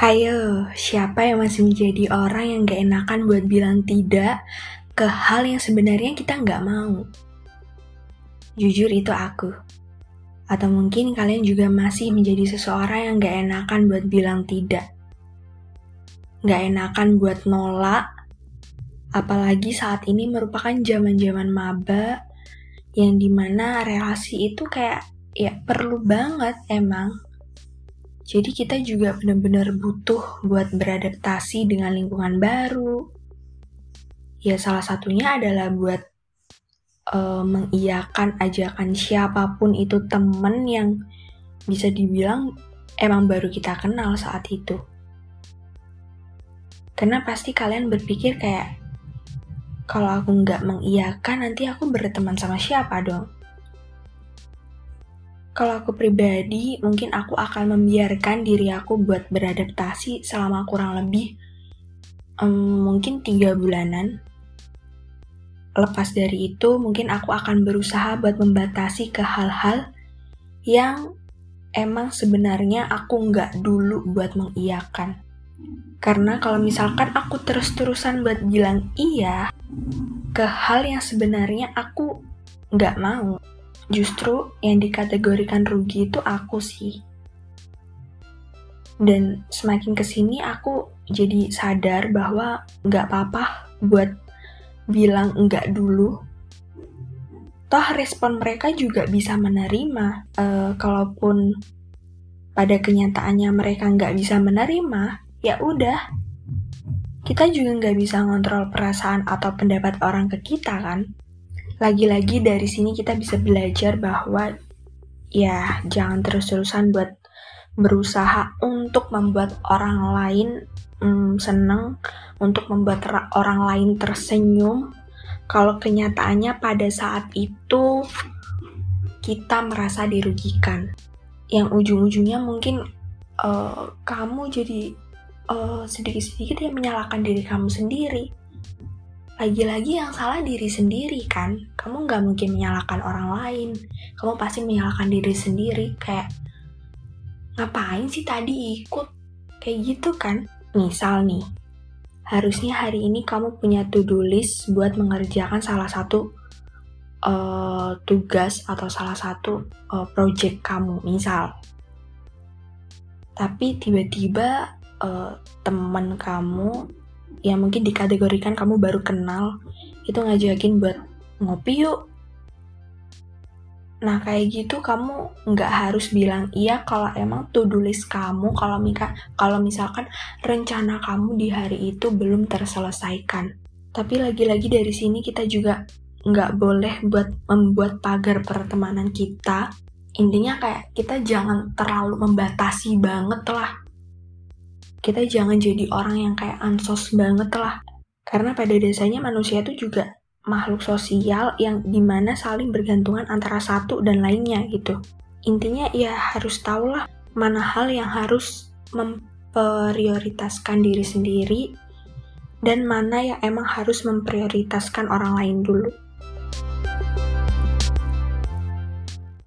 Hayo, siapa yang masih menjadi orang yang gak enakan buat bilang tidak ke hal yang sebenarnya kita gak mau? Jujur itu aku. Atau mungkin kalian juga masih menjadi seseorang yang gak enakan buat bilang tidak. Gak enakan buat nolak, apalagi saat ini merupakan zaman-zaman maba yang di mana relasi itu kayak ya perlu banget emang jadi kita juga benar-benar butuh buat beradaptasi dengan lingkungan baru. Ya salah satunya adalah buat uh, mengiyakan ajakan siapa pun itu temen yang bisa dibilang emang baru kita kenal saat itu. Karena pasti kalian berpikir kayak, kalau aku nggak mengiyakan nanti aku berteman sama siapa dong? Kalau aku pribadi, mungkin aku akan membiarkan diri aku buat beradaptasi selama kurang lebih um, mungkin tiga bulanan. Lepas dari itu, mungkin aku akan berusaha buat membatasi ke hal-hal yang emang sebenarnya aku nggak dulu buat mengiyakan. Karena kalau misalkan aku terus-terusan buat bilang iya ke hal yang sebenarnya aku nggak mau, justru yang dikategorikan rugi itu aku sih. Dan semakin ke sini aku jadi sadar bahwa nggak apa-apa buat bilang enggak dulu. Toh respon mereka juga bisa menerima. Uh, kalaupun pada kenyataannya mereka nggak bisa menerima, ya udah. Kita juga nggak bisa ngontrol perasaan atau pendapat orang ke kita kan. Lagi-lagi dari sini kita bisa belajar bahwa ya jangan terus-terusan buat berusaha untuk membuat orang lain hmm, seneng, untuk membuat orang lain tersenyum. Kalau kenyataannya pada saat itu kita merasa dirugikan, yang ujung-ujungnya mungkin uh, kamu jadi uh, sedikit-sedikit yang menyalahkan diri kamu sendiri lagi-lagi yang salah diri sendiri kan? Kamu nggak mungkin menyalahkan orang lain. Kamu pasti menyalahkan diri sendiri kayak ngapain sih tadi ikut? Kayak gitu kan? Misal nih harusnya hari ini kamu punya to-do list buat mengerjakan salah satu uh, tugas atau salah satu uh, project kamu misal. Tapi tiba-tiba uh, teman kamu yang mungkin dikategorikan kamu baru kenal itu ngajakin buat ngopi yuk Nah kayak gitu kamu nggak harus bilang iya kalau emang to do kamu kalau mika kalau misalkan rencana kamu di hari itu belum terselesaikan. Tapi lagi-lagi dari sini kita juga nggak boleh buat membuat pagar pertemanan kita. Intinya kayak kita jangan terlalu membatasi banget lah kita jangan jadi orang yang kayak ansos banget lah. Karena pada dasarnya manusia itu juga makhluk sosial yang di mana saling bergantungan antara satu dan lainnya gitu. Intinya ya harus tahu lah mana hal yang harus memprioritaskan diri sendiri dan mana yang emang harus memprioritaskan orang lain dulu.